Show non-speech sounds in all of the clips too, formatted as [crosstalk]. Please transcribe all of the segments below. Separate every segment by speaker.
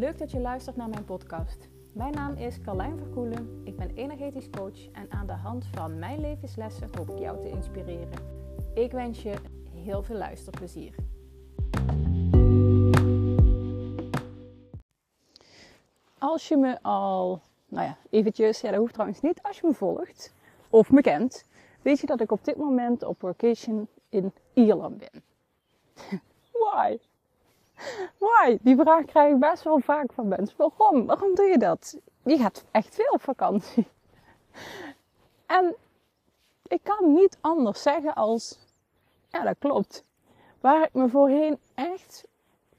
Speaker 1: Leuk dat je luistert naar mijn podcast. Mijn naam is Carlijn Verkoelen. Ik ben energetisch coach en aan de hand van mijn levenslessen hoop ik jou te inspireren. Ik wens je heel veel luisterplezier. Als je me al, nou ja, eventjes, ja dat hoeft trouwens niet, als je me volgt of me kent, weet je dat ik op dit moment op vacation in Ierland ben. [laughs] Why? Why? Die vraag krijg ik best wel vaak van mensen. Waarom? Waarom doe je dat? Je gaat echt veel op vakantie. En ik kan niet anders zeggen als, ja dat klopt. Waar ik me voorheen echt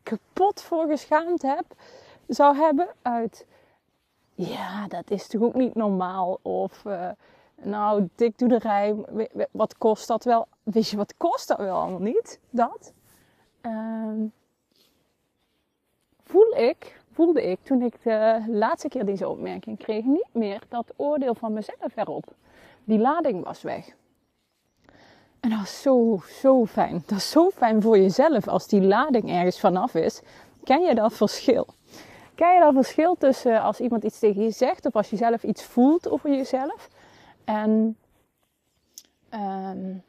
Speaker 1: kapot voor geschaamd heb, zou hebben uit, ja dat is toch ook niet normaal. Of, uh, nou dik doe de rij, wat kost dat wel? Weet je, wat kost dat wel allemaal niet? Dat. Uh, ik, voelde ik toen ik de laatste keer deze opmerking kreeg, niet meer dat oordeel van mezelf erop. Die lading was weg. En dat was zo, zo fijn. Dat is zo fijn voor jezelf als die lading ergens vanaf is. Ken je dat verschil? Ken je dat verschil tussen als iemand iets tegen je zegt of als je zelf iets voelt over jezelf? En um,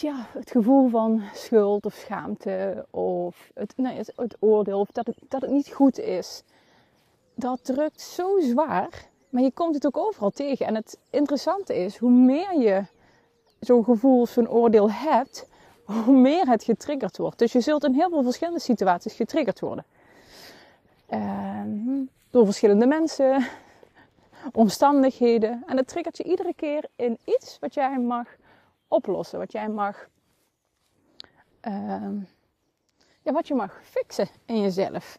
Speaker 1: je, het gevoel van schuld of schaamte of het, het, oordeel of dat het, dat het niet goed is. Dat drukt zo zwaar, maar je komt het ook overal tegen. En het interessante is, hoe meer je zo'n gevoel, zo'n oordeel hebt, hoe meer het getriggerd wordt. Dus je zult in heel veel verschillende situaties getriggerd worden. Uh, door verschillende mensen, omstandigheden. En het triggert je iedere keer in iets wat jij mag oplossen. Wat jij mag, uh, ja, wat je mag fixen in jezelf.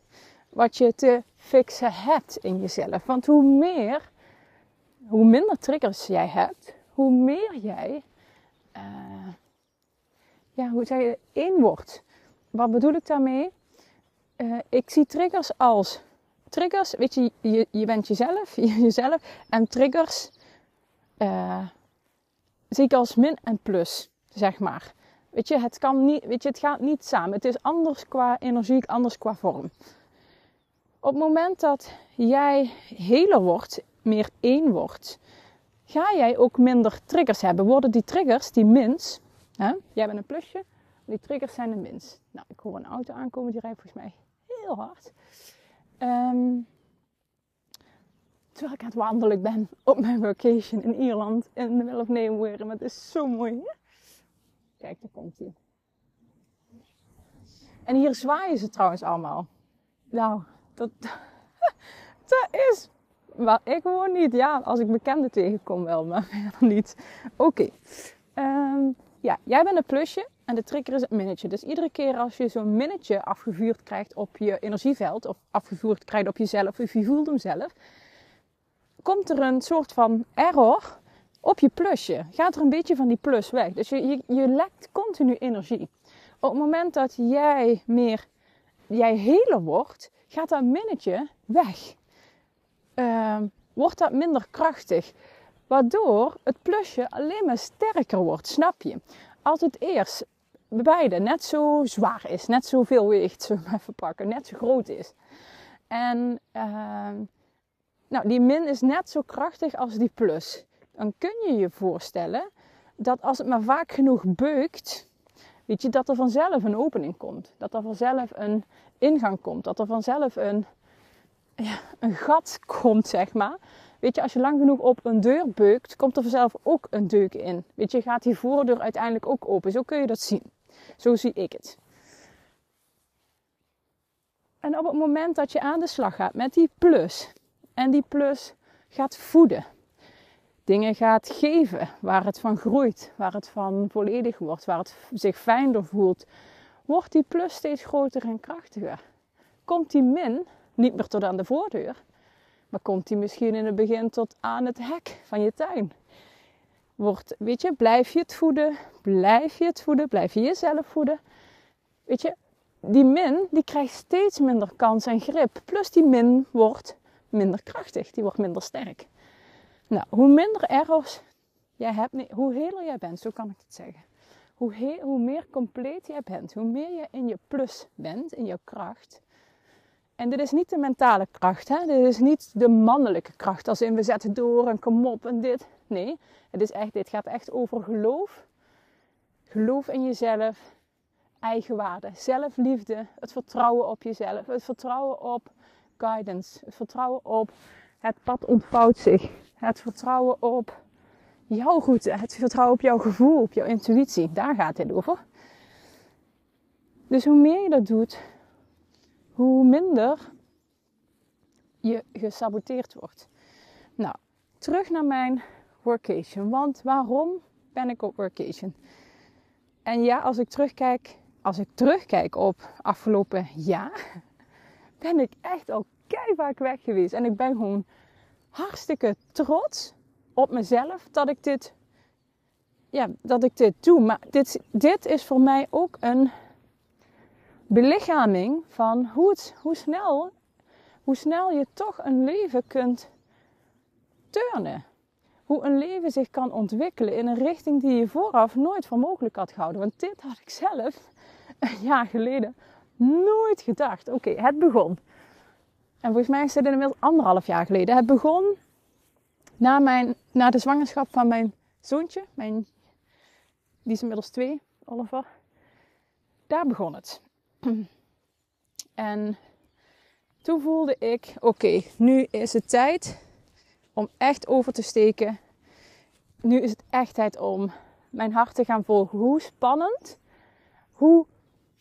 Speaker 1: Wat je te fixen hebt in jezelf. Want hoe meer, hoe minder triggers jij hebt, hoe meer jij, uh, ja, hoe je, één wordt. Wat bedoel ik daarmee? Uh, ik zie triggers als triggers, weet je, je, bent jezelf, [laughs] jezelf en triggers. Uh, zie ik als min en plus, zeg maar. Weet je, het, kan niet, weet je, het gaat niet samen. Het is anders qua energie, anders qua vorm. Op het moment dat jij heler wordt, meer één wordt, ga jij ook minder triggers hebben. Worden die triggers, die mins, hè? jij bent een plusje, die triggers zijn een mins. Nou, ik hoor een auto aankomen, die rijdt volgens mij heel hard. Um, terwijl ik aan het wandelen ben op mijn vacation in Ierland in de middle of nowhere. Maar het is zo mooi. Hè? Kijk, daar komt hij. En hier zwaaien ze trouwens allemaal. Nou, dat, [laughs] dat is waar ik woon niet. Ja, als ik bekenden tegenkom wel, maar [laughs] verder niet. Oké. Ehm, ja, jij bent een plusje en de trigger is het minnetje. Dus iedere keer als je zo'n minnetje afgevuurd krijgt op je energieveld, of afgevuurd krijgt op jezelf, of je voelt hem zelf, komt er een soort van error op je plusje. Gaat er een beetje van die plus weg. Dus je, je, je lekt continu energie. Op het moment dat jij meer, jij heler wordt, gaat dat minnetje weg. Uh, wordt dat minder krachtig. Waardoor het plusje alleen maar sterker wordt, snap je? Als het eerst beide net zo zwaar is, net zoveel weegt, zullen we even pakken, net zo groot is. En uh, nou, die min is net zo krachtig als die plus. Dan kun je je voorstellen dat als het maar vaak genoeg beukt, weet je, dat er vanzelf een opening komt. Dat er vanzelf een ingang komt. Dat er vanzelf een, ja, een gat komt, zeg maar. Weet je, als je lang genoeg op een deur beukt, komt er vanzelf ook een deuk in. Weet je, gaat die voordeur uiteindelijk ook open. Zo kun je dat zien. Zo zie ik het. En op het moment dat je aan de slag gaat met die plus, en die plus gaat voeden. Dingen gaat geven waar het van groeit, waar het van volledig wordt, waar het zich fijner voelt. Wordt die plus steeds groter en krachtiger. Komt die min niet meer tot aan de voordeur, maar komt die misschien in het begin tot aan het hek van je tuin. Wordt, weet je, blijf je het voeden, blijf je het voeden, blijf je jezelf voeden. Weet je, die min die krijgt steeds minder kans en grip. Plus die min wordt minder krachtig, die wordt minder sterk. Nou, hoe minder errors jij hebt, hoe heler jij bent, zo kan ik het zeggen. hoe, hoe meer compleet jij bent, hoe meer je in je plus bent, in je kracht. En dit is niet de mentale kracht, hè? dit is niet de mannelijke kracht, als in we zetten door en kom op en dit. Nee, het is echt, dit gaat echt over geloof. Geloof in jezelf, eigenwaarde, zelfliefde, het vertrouwen op jezelf, het vertrouwen op guidance, het vertrouwen op het pad ontvouwt zich, het vertrouwen op jouw goed, het vertrouwen op jouw gevoel, op jouw intuïtie. Daar gaat dit over. Dus hoe meer je dat doet, hoe minder je gesaboteerd wordt. Nou, terug naar mijn workation. Want waarom ben ik op workation? En ja, als ik terugkijk, als ik terugkijk op afgelopen jaar, ben ik echt al vaak weg geweest. En ik ben gewoon hartstikke trots op mezelf dat ik dit, ja, dat ik dit doe. Maar dit, dit is voor mij ook een belichaming van hoe, het, hoe, snel, hoe snel je toch een leven kunt turnen. Hoe een leven zich kan ontwikkelen in een richting die je vooraf nooit voor mogelijk had gehouden. Want dit had ik zelf een jaar geleden nooit gedacht. Oké, het begon. En volgens mij is het inmiddels anderhalf jaar geleden. Het begon na, mijn, na de zwangerschap van mijn zoontje. Mijn, die is inmiddels twee, Oliver. Daar begon het. [clears throat] En toen voelde ik, oké, nu is het tijd om echt over te steken. Nu is het echt tijd om mijn hart te gaan volgen. Hoe spannend, hoe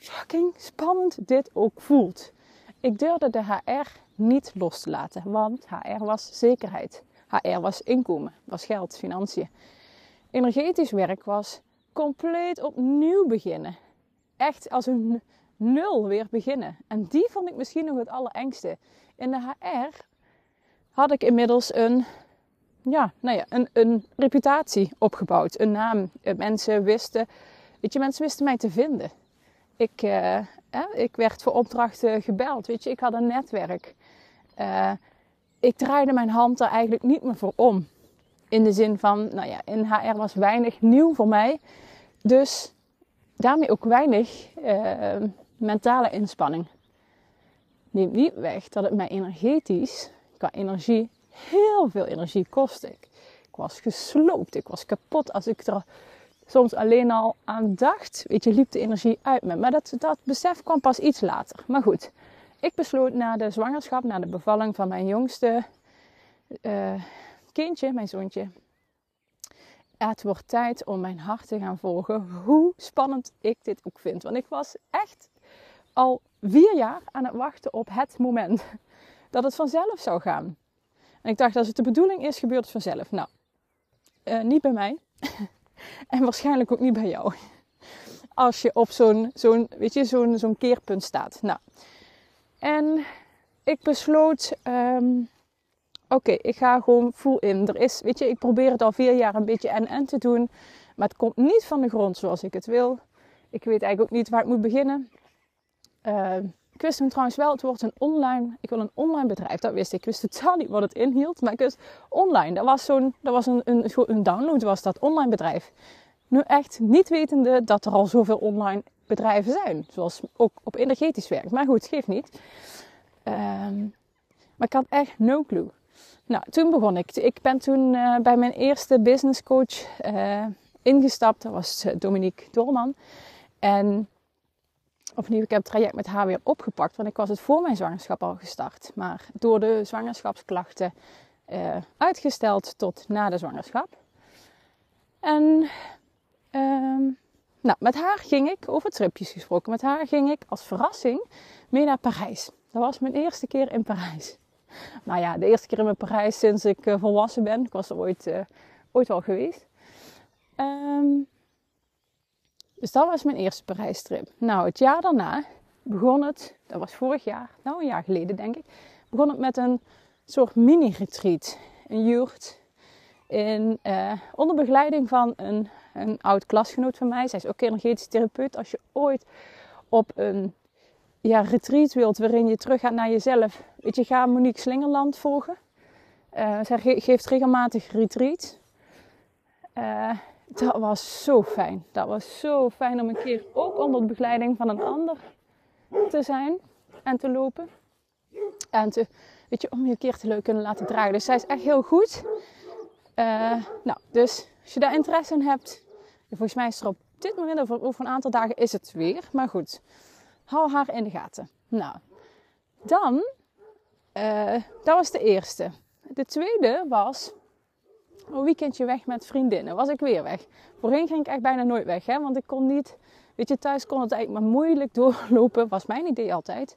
Speaker 1: fucking spannend dit ook voelt. Ik durfde de HR niet los te laten, want HR was zekerheid. HR was inkomen, was geld, financiën. Energetisch werk was compleet opnieuw beginnen. Echt als een nul weer beginnen. En die vond ik misschien nog het allerengste. In de HR had ik inmiddels een, ja, nou ja, een, een reputatie opgebouwd. Een naam. Mensen wisten, weet je, mensen wisten mij te vinden. Ik, uh, ik werd voor opdrachten gebeld. Weet je, ik had een netwerk. Uh, ik draaide mijn hand er eigenlijk niet meer voor om. In de zin van, nou ja, in HR was weinig nieuw voor mij. Dus daarmee ook weinig uh, mentale inspanning. Neemt niet weg dat het mij energetisch, qua energie, heel veel energie kostte. Ik was gesloopt, ik was kapot als ik er soms alleen al aan dacht. Weet je, liep de energie uit me. Maar dat, dat besef kwam pas iets later. Maar goed, ik besloot na de zwangerschap, na de bevalling van mijn jongste uh, kindje, mijn zoontje. Het wordt tijd om mijn hart te gaan volgen. Hoe spannend ik dit ook vind. Want ik was echt al vier jaar aan het wachten op het moment [laughs] dat het vanzelf zou gaan. En ik dacht, als het de bedoeling is, gebeurt het vanzelf. Nou, uh, niet bij mij. [laughs] [laughs] en waarschijnlijk ook niet bij jou. [laughs] Als je op zo'n, zo'n, weet je, zo'n, zo'n keerpunt staat. Nou, en ik besloot, um, oké, ik ga gewoon full in. Er is, weet je, ik probeer het al vier jaar een beetje en-en te doen. Maar het komt niet van de grond zoals ik het wil. Ik weet eigenlijk ook niet waar ik moet beginnen. Uh, ik wist hem trouwens wel, het wordt een online, ik wil een online bedrijf, dat wist ik. Ik wist totaal niet wat het inhield, maar ik wist online. Dat was zo'n, dat was een, een, een download, was dat online bedrijf. Nu echt niet wetende dat er al zoveel online bedrijven zijn. Zoals ook op energetisch werk. Maar goed, geeft niet. Um, maar ik had echt no clue. Nou, toen begon ik. Ik ben toen uh, bij mijn eerste business coach uh, ingestapt. Dat was uh, Dominique Dorman. En opnieuw, ik heb het traject met haar weer opgepakt. Want ik was het voor mijn zwangerschap al gestart. Maar door de zwangerschapsklachten uitgesteld tot na de zwangerschap. En um, nou, met haar ging ik, over tripjes gesproken, met haar ging ik als verrassing mee naar Parijs. Dat was mijn eerste keer in Parijs. Nou ja, de eerste keer in Parijs sinds ik uh, volwassen ben. Ik was er ooit, uh, ooit al geweest. Um, dus dat was mijn eerste Parijstrip. Nou, het jaar daarna begon het, dat was vorig jaar, nou een jaar geleden denk ik, begon het met een soort mini-retreat. Een yurt in, uh, onder begeleiding van een een oud klasgenoot van mij. Zij is ook energetisch therapeut. Als je ooit op een ja, retreat wilt waarin je terug gaat naar jezelf. Weet je, ga Monique Slingerland volgen. Uh, zij geeft regelmatig retreat. Uh, dat was zo fijn. Dat was zo fijn om een keer ook onder de begeleiding van een ander te zijn en te lopen. En te, weet je, om je een keer te leuk kunnen laten dragen. Dus zij is echt heel goed. Uh, nou, dus als je daar interesse in hebt, volgens mij is er op dit moment, over, over een aantal dagen is het weer. Maar goed, hou haar in de gaten. Nou, dan, uh, dat was de eerste. De tweede was een weekendje weg met vriendinnen. Was ik weer weg. Voorheen ging ik echt bijna nooit weg, hè, want ik kon niet, weet je, thuis kon het eigenlijk maar moeilijk [laughs] doorlopen. Was mijn idee altijd.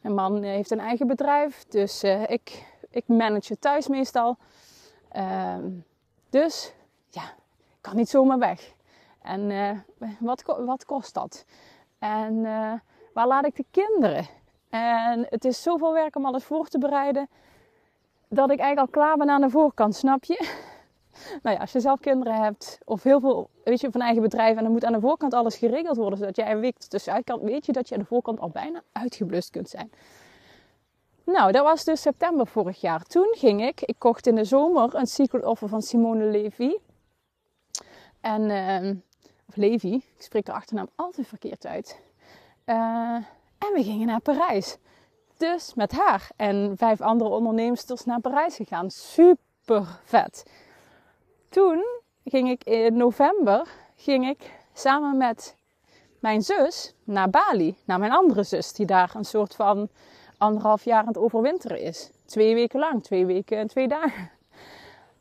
Speaker 1: Mijn man eh, heeft een eigen bedrijf, dus uh, ik, ik manage het thuis meestal. Uh, dus ja, ik kan niet zomaar weg. En uh, wat, wat kost dat? En waar laat ik de kinderen? En het is zoveel werk om alles voor te bereiden. Dat ik eigenlijk al klaar ben aan de voorkant, snap je? Nou ja, als je zelf kinderen hebt of heel veel, weet je, van eigen bedrijf en dan moet aan de voorkant alles geregeld worden, zodat jij een week tussenuit kan, weet je dat je aan de voorkant al bijna uitgeblust kunt zijn. Nou, dat was dus september vorig jaar. Toen ging ik, ik kocht in de zomer een Secret Offer van Simone Levy. En, uh, of Levy, ik spreek de achternaam altijd verkeerd uit. Uh, en we gingen naar Parijs. Dus met haar en vijf andere ondernemers naar Parijs gegaan. Super vet toen ging ik in november ging ik samen met mijn zus naar Bali. Naar mijn andere zus, die daar een soort van anderhalf jaar aan het overwinteren is. Twee weken lang, twee weken en twee dagen.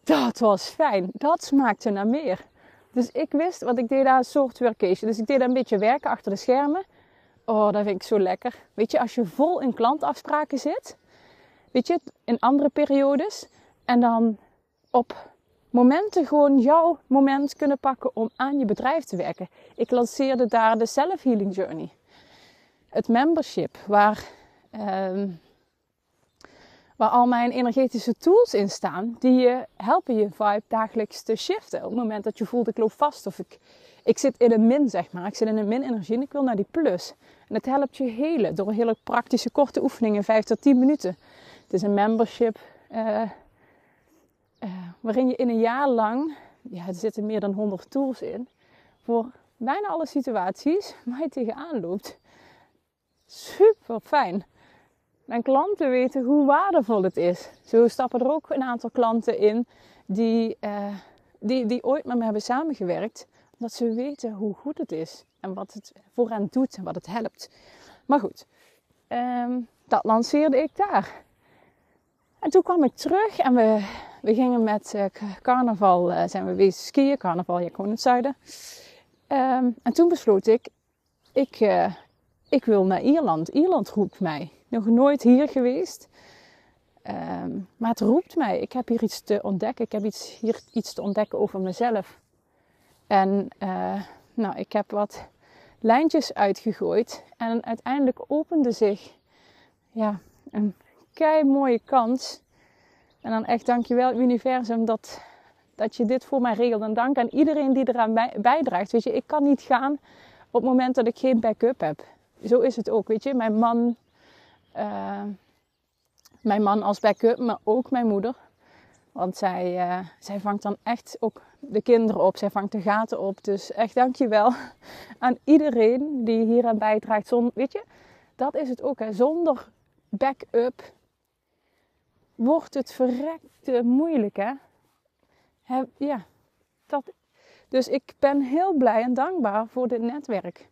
Speaker 1: Dat was fijn. Dat smaakte naar meer. Dus ik wist, want ik deed daar een soort workation. Dus ik deed daar een beetje werken achter de schermen. Oh, dat vind ik zo lekker. Weet je, als je vol in klantafspraken zit, weet je, in andere periodes, en dan op momenten gewoon jouw moment kunnen pakken om aan je bedrijf te werken. Ik lanceerde daar de Self Healing Journey. Het membership waar, uh, waar al mijn energetische tools in staan. Die je helpen je vibe dagelijks te shiften. Op het moment dat je voelt ik loop vast of ik, ik zit in een min zeg maar. Ik zit in een min energie en ik wil naar die plus. En het helpt je helen door hele praktische korte oefeningen. 5 tot 10 minuten. Het is een membership... Uh, uh, waarin je in een jaar lang, ja, er zitten meer dan 100 tools in, voor bijna alle situaties [laughs] waar je tegenaan loopt. Super fijn. Mijn klanten weten hoe waardevol het is. Zo stappen er ook een aantal klanten in die, uh, die, die ooit met me hebben samengewerkt, omdat ze weten hoe goed het is en wat het voor hen doet en wat het helpt. Maar goed, um, dat lanceerde ik daar. En toen kwam ik terug en we, we gingen met uh, carnaval, uh, zijn we wezen skiën. Carnaval, in het zuiden. Um, en toen besloot ik, ik, uh, ik wil naar Ierland. Ierland roept mij. Nog nooit hier geweest. Um, maar het roept mij. Ik heb hier iets te ontdekken. Ik heb iets, hier iets te ontdekken over mezelf. En nou, ik heb wat lijntjes uitgegooid. En uiteindelijk opende zich ja, een kei mooie kans. En dan echt dankjewel universum dat, dat je dit voor mij regelt. En dank aan iedereen die eraan bij, bijdraagt. Weet je, ik kan niet gaan op het moment dat ik geen backup heb. Zo is het ook, weet je. Mijn man, uh, mijn man als backup, maar ook mijn moeder. Want zij, uh, zij vangt dan echt ook de kinderen op. Zij vangt de gaten op. Dus echt dankjewel [laughs] aan iedereen die hier aan bijdraagt. Zonder, weet je, dat is het ook. Hè. Zonder backup wordt het verrekte moeilijk, hè? ja, dat. Dus ik ben heel blij en dankbaar voor dit netwerk.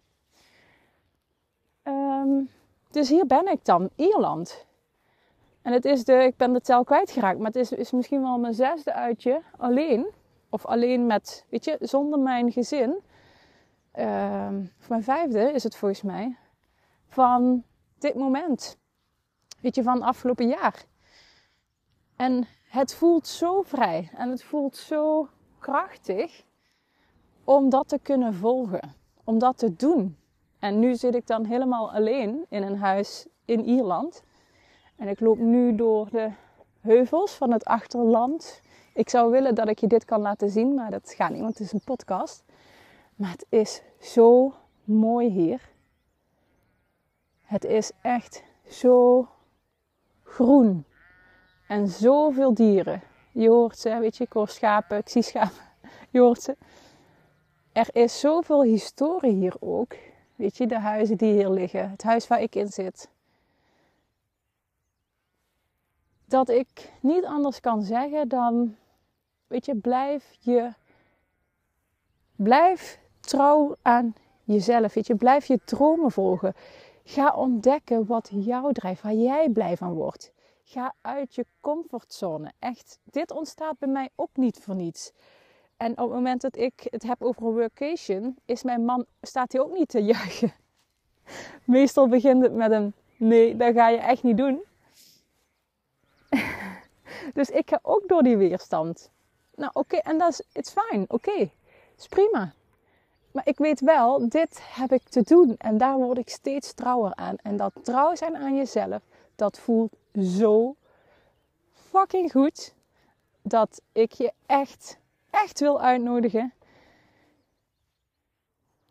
Speaker 1: Um, dus hier ben ik dan, Ierland. En het is de, ik ben de tel kwijtgeraakt, maar het is, is misschien wel mijn zesde uitje alleen. Of alleen met, weet je, zonder mijn gezin. Um, of mijn vijfde is het volgens mij. Van dit moment. Weet je, van afgelopen jaar. En het voelt zo vrij en het voelt zo krachtig om dat te kunnen volgen, om dat te doen. En nu zit ik dan helemaal alleen in een huis in Ierland. En ik loop nu door de heuvels van het achterland. Ik zou willen dat ik je dit kan laten zien, maar dat gaat niet, want het is een podcast. Maar het is zo mooi hier. Het is echt zo groen. En zoveel dieren. Je hoort ze, weet je, ik hoor schapen, ik zie schapen. [laughs] Je hoort ze. er is zoveel historie hier ook. Weet je, de huizen die hier liggen, het huis waar ik in zit. Dat ik niet anders kan zeggen dan, weet je, blijf je, blijf trouw aan jezelf. Weet je, blijf je dromen volgen. Ga ontdekken wat jou drijft, waar jij blij van wordt. Ga uit je comfortzone. Echt, dit ontstaat bij mij ook niet voor niets. En op het moment dat ik het heb over een workation, is mijn man, staat hij ook niet te [laughs] juichen. Meestal begint het met een nee, dat ga je echt niet doen. [laughs] dus ik ga ook door die weerstand. Nou oké, en dat is, it's fine, oké, is prima. Maar ik weet wel, dit heb ik te doen en daar word ik steeds trouwer aan. En dat trouw zijn aan jezelf, dat voelt zo fucking goed dat ik je echt, echt wil uitnodigen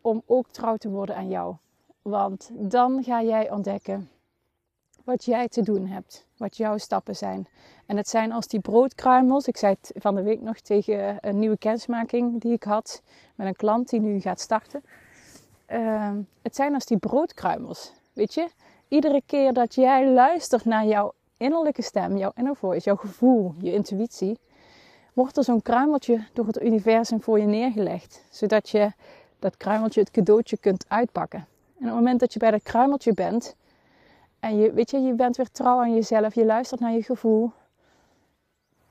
Speaker 1: om ook trouw te worden aan jou. Want dan ga jij ontdekken wat jij te doen hebt, wat jouw stappen zijn. En het zijn als die broodkruimels. Ik zei het van de week nog tegen een nieuwe kennismaking die ik had met een klant die nu gaat starten. Uh, het zijn als die broodkruimels. Weet je, iedere keer dat jij luistert naar jouw innerlijke stem, jouw inner voice, jouw gevoel, je intuïtie, wordt er zo'n kruimeltje door het universum voor je neergelegd. Zodat je dat kruimeltje, het cadeautje kunt uitpakken. En op het moment dat je bij dat kruimeltje bent en je, weet je, je bent weer trouw aan jezelf, je luistert naar je gevoel,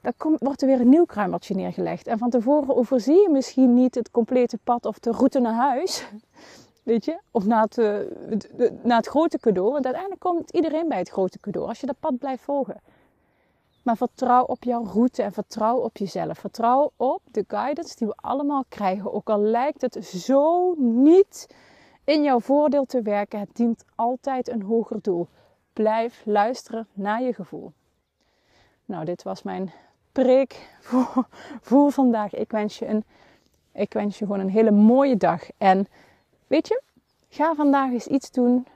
Speaker 1: dan komt, wordt er weer een nieuw kruimeltje neergelegd. En van tevoren overzie je misschien niet het complete pad of de route naar huis. Je? Of naar het, naar het grote cadeau. Want uiteindelijk komt iedereen bij het grote cadeau. Als je dat pad blijft volgen. Maar vertrouw op jouw route en vertrouw op jezelf. Vertrouw op de guidance die we allemaal krijgen. Ook al lijkt het zo niet in jouw voordeel te werken. Het dient altijd een hoger doel. Blijf luisteren naar je gevoel. Nou, dit was mijn preek voor, [laughs] voor vandaag. Ik wens, je een, ik wens je gewoon een hele mooie dag. En weet je, ga vandaag eens iets doen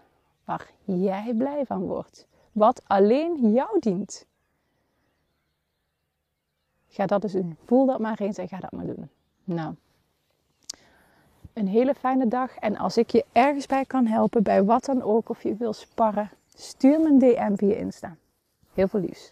Speaker 1: waar jij blij van wordt. Wat alleen jou dient. Ga dat eens doen. Voel dat maar eens en ga dat maar doen. Nou, een hele fijne dag. En als ik je ergens bij kan helpen, bij wat dan ook, of je wil sparren, stuur me een DM via Insta. Heel veel liefs.